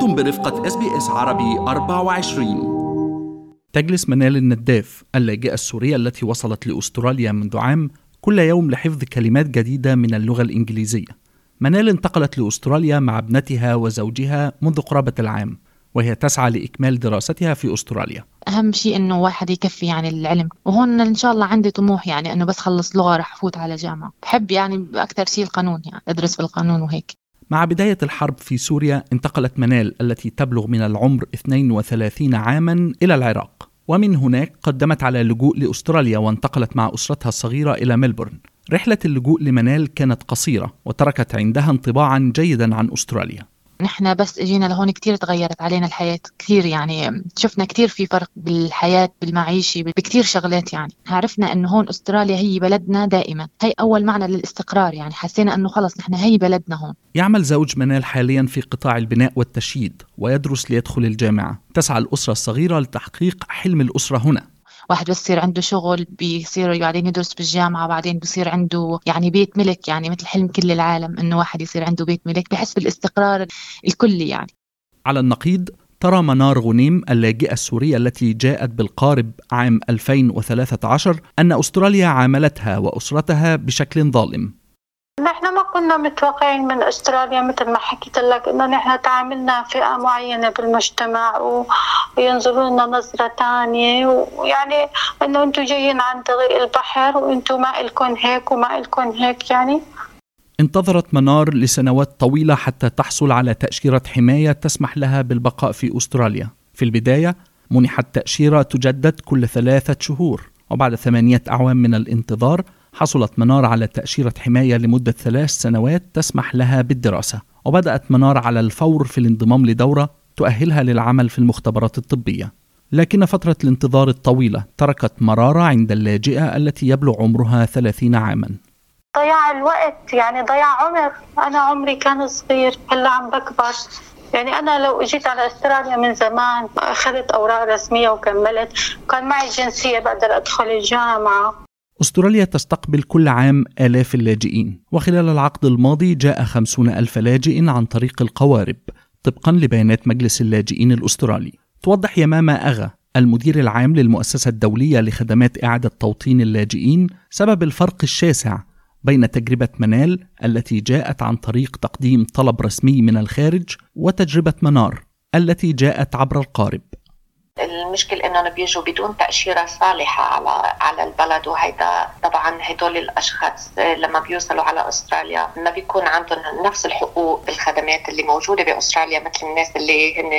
أنتم برفقة إس بي إس عربي 24 تجلس منال النداف اللاجئة السورية التي وصلت لأستراليا منذ عام كل يوم لحفظ كلمات جديدة من اللغة الإنجليزية. منال انتقلت لأستراليا مع ابنتها وزوجها منذ قرابة العام وهي تسعى لإكمال دراستها في أستراليا. أهم شيء إنه واحد يكفي يعني العلم. وهون إن شاء الله عندي طموح يعني إنه بس خلص لغة رح أفوت على جامعة. بحب يعني أكثر شيء القانون يعني أدرس في القانون وهيك. مع بداية الحرب في سوريا انتقلت منال التي تبلغ من العمر 32 عاما إلى العراق. ومن هناك قدمت على اللجوء لأستراليا وانتقلت مع أسرتها الصغيرة إلى ملبورن. رحلة اللجوء لمنال كانت قصيرة وتركت عندها انطباعا جيدا عن أستراليا. نحن بس اجينا لهون كتير تغيرت علينا الحياة كثير يعني شفنا كتير في فرق بالحياة بالمعيشة بكتير شغلات يعني. عرفنا إنه هون أستراليا هي بلدنا دائما. هي أول معنى للاستقرار يعني. حسينا إنه خلص نحن هي بلدنا هون. يعمل زوج منال حاليا في قطاع البناء والتشييد ويدرس ليدخل الجامعة. تسعى الأسرة الصغيرة لتحقيق حلم الأسرة هنا. واحد بس يصير عنده شغل بيصير بعدين يدرس بالجامعة بعدين بيصير عنده يعني بيت ملك يعني مثل حلم كل العالم إنه واحد يصير عنده بيت ملك بحس بالاستقرار الكلي يعني. على النقيض ترى منار غنيم اللاجئة السورية التي جاءت بالقارب عام 2013 أن أستراليا عاملتها وأسرتها بشكل ظالم. نحن ما كنا متوقعين من أستراليا مثل ما حكيت لك إنه نحن تعاملنا فئة معينة بالمجتمع وينظروا لنا نظرة ثانية ويعني إنه أنتم جايين عن طريق البحر وأنتم ما الكم هيك وما الكم هيك يعني. انتظرت منار لسنوات طويلة حتى تحصل على تأشيرة حماية تسمح لها بالبقاء في أستراليا. في البداية منحت تأشيرة تجدد كل ثلاثة شهور وبعد ثمانية أعوام من الانتظار حصلت منار على تأشيرة حماية لمدة ثلاث سنوات تسمح لها بالدراسة وبدأت منار على الفور في الانضمام لدورة تؤهلها للعمل في المختبرات الطبية. لكن فترة الانتظار الطويلة تركت مرارة عند اللاجئة التي يبلغ عمرها 30 عاما. ضياع الوقت يعني ضياع عمر. أنا عمري كان صغير هلأ عم بكبر. يعني أنا لو إجيت على أستراليا من زمان أخذت أوراق رسمية وكملت. كان معي جنسية بقدر أدخل الجامعة. أستراليا تستقبل كل عام آلاف اللاجئين وخلال العقد الماضي جاء خمسون ألف لاجئ عن طريق القوارب طبقا لبيانات مجلس اللاجئين الأسترالي. توضح يماما أغا المدير العام للمؤسسة الدولية لخدمات إعادة توطين اللاجئين سبب الفرق الشاسع بين تجربة منال التي جاءت عن طريق تقديم طلب رسمي من الخارج وتجربة منار التي جاءت عبر القارب. المشكل إنهم بيجوا بدون تأشيرة صالحة على على البلد وهيدا طبعا هدول الأشخاص لما بيوصلوا على أستراليا ما بيكون عندهم نفس الحقوق بالخدمات اللي موجودة بأستراليا مثل الناس اللي هن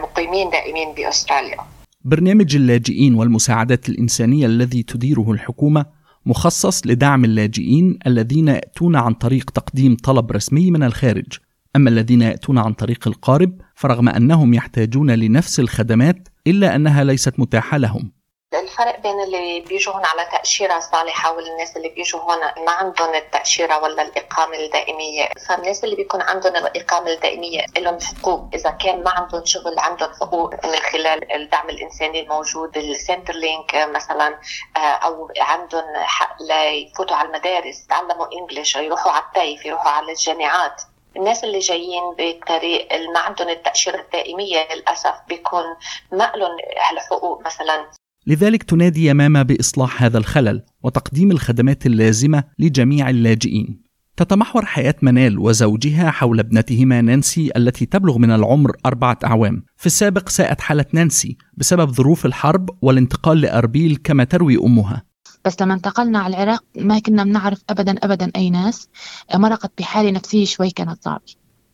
مقيمين دائمين بأستراليا. برنامج اللاجئين والمساعدات الإنسانية الذي تديره الحكومة مخصص لدعم اللاجئين الذين يأتون عن طريق تقديم طلب رسمي من الخارج أما الذين يأتون عن طريق القارب فرغم أنهم يحتاجون لنفس الخدمات إلا أنها ليست متاحة لهم. الفرق بين اللي بيجوا هون على تأشيرة صالحة والناس اللي بيجوا هون ما عندهم التأشيرة ولا الإقامة الدائمية. فالناس اللي بيكون عندهم الإقامة الدائمية لهم حقوق. إذا كان ما عندهم شغل عندهم حقوق من خلال الدعم الإنساني الموجود السنتر لينك مثلا أو عندهم حق ليفوتوا على المدارس يتعلموا English يروحوا على التيف يروحوا على الجامعات. الناس اللي جايين بالطريق اللي ما عندهم التأشيرة الدائمية للأسف بيكون ما لهم الحقوق مثلا. لذلك تنادي يمامة بإصلاح هذا الخلل وتقديم الخدمات اللازمة لجميع اللاجئين. تتمحور حياة منال وزوجها حول ابنتهما نانسي التي تبلغ من العمر أربعة أعوام. في السابق ساءت حالة نانسي بسبب ظروف الحرب والانتقال لأربيل كما تروي أمها. بس لما انتقلنا على العراق ما كنا بنعرف ابدا ابدا أي ناس. مرقت بحاله نفسية شوي كانت صعبة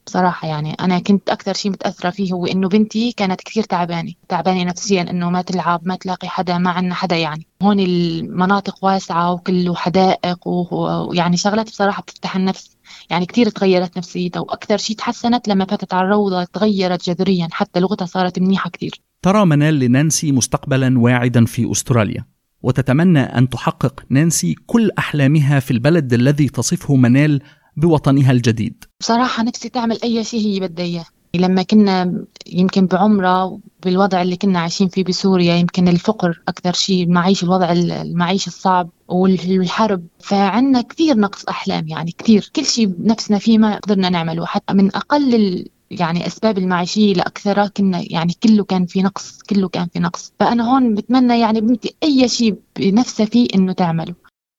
بصراحة يعني. أنا كنت أكثر شيء متأثرة فيه هو إنه بنتي كانت كثير تعبانة تعبانة نفسيا إنه ما تلعب ما تلاقي حدا ما عنا حدا يعني. هون المناطق واسعة وكله حدائق ويعني شغلات بصراحة بتفتح النفس يعني كثير تغيرت نفسيتها وأكثر شيء تحسنت لما فاتت على الروضة تغيرت جذريا حتى لغتها صارت منيحة كثير. ترى منال لنانسي مستقبلا واعدا في أستراليا؟ وتتمنى أن تحقق نانسي كل أحلامها في البلد الذي تصفه منال بوطنها الجديد. بصراحة نفسي تعمل أي شيء هي بدها إياه لما كنا يمكن بعمرة بالوضع اللي كنا عايشين فيه بسوريا يمكن الفقر أكثر شيء المعيشة الوضع المعيشة الصعب والحرب. فعنا كثير نقص أحلام يعني كثير. كل شيء بنفسنا فيه ما قدرنا نعمله. حتى من أقل يعني أسباب المعيشية لأكثرها كنا يعني كله كان في نقص كله كان في نقص. فأنا هون بتمنى يعني بنتي أي شيء بنفسها فيه إنه تعمله.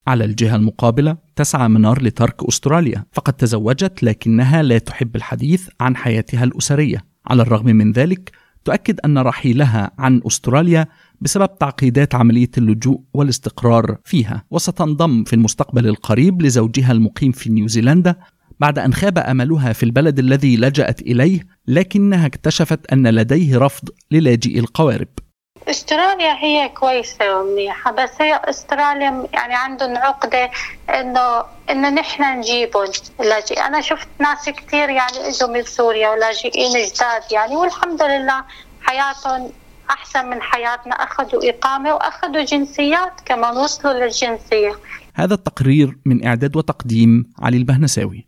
على الجهة المقابلة تسعى منار لترك أستراليا فقد تزوجت لكنها لا تحب الحديث عن حياتها الأسرية. على الرغم من ذلك تؤكد أن رحيلها عن أستراليا بسبب تعقيدات عملية اللجوء والاستقرار فيها. وستنضم في المستقبل القريب لزوجها المقيم في نيوزيلندا بعد أن خاب أملها في البلد الذي لجأت إليه لكنها اكتشفت أن لديه رفض للاجئي القوارب. استراليا هي كويسة ومنيحة بس هي استراليا يعني عندهم عقدة إنه انه نحن نجيبهم اللاجئ أنا شفت ناس كثير يعني إجوا من سوريا ولاجئين جداد يعني والحمد لله حياتهم أحسن من حياتنا. أخذوا إقامة وأخذوا جنسيات كمان وصلوا للجنسية. هذا التقرير من إعداد وتقديم علي البهنساوي.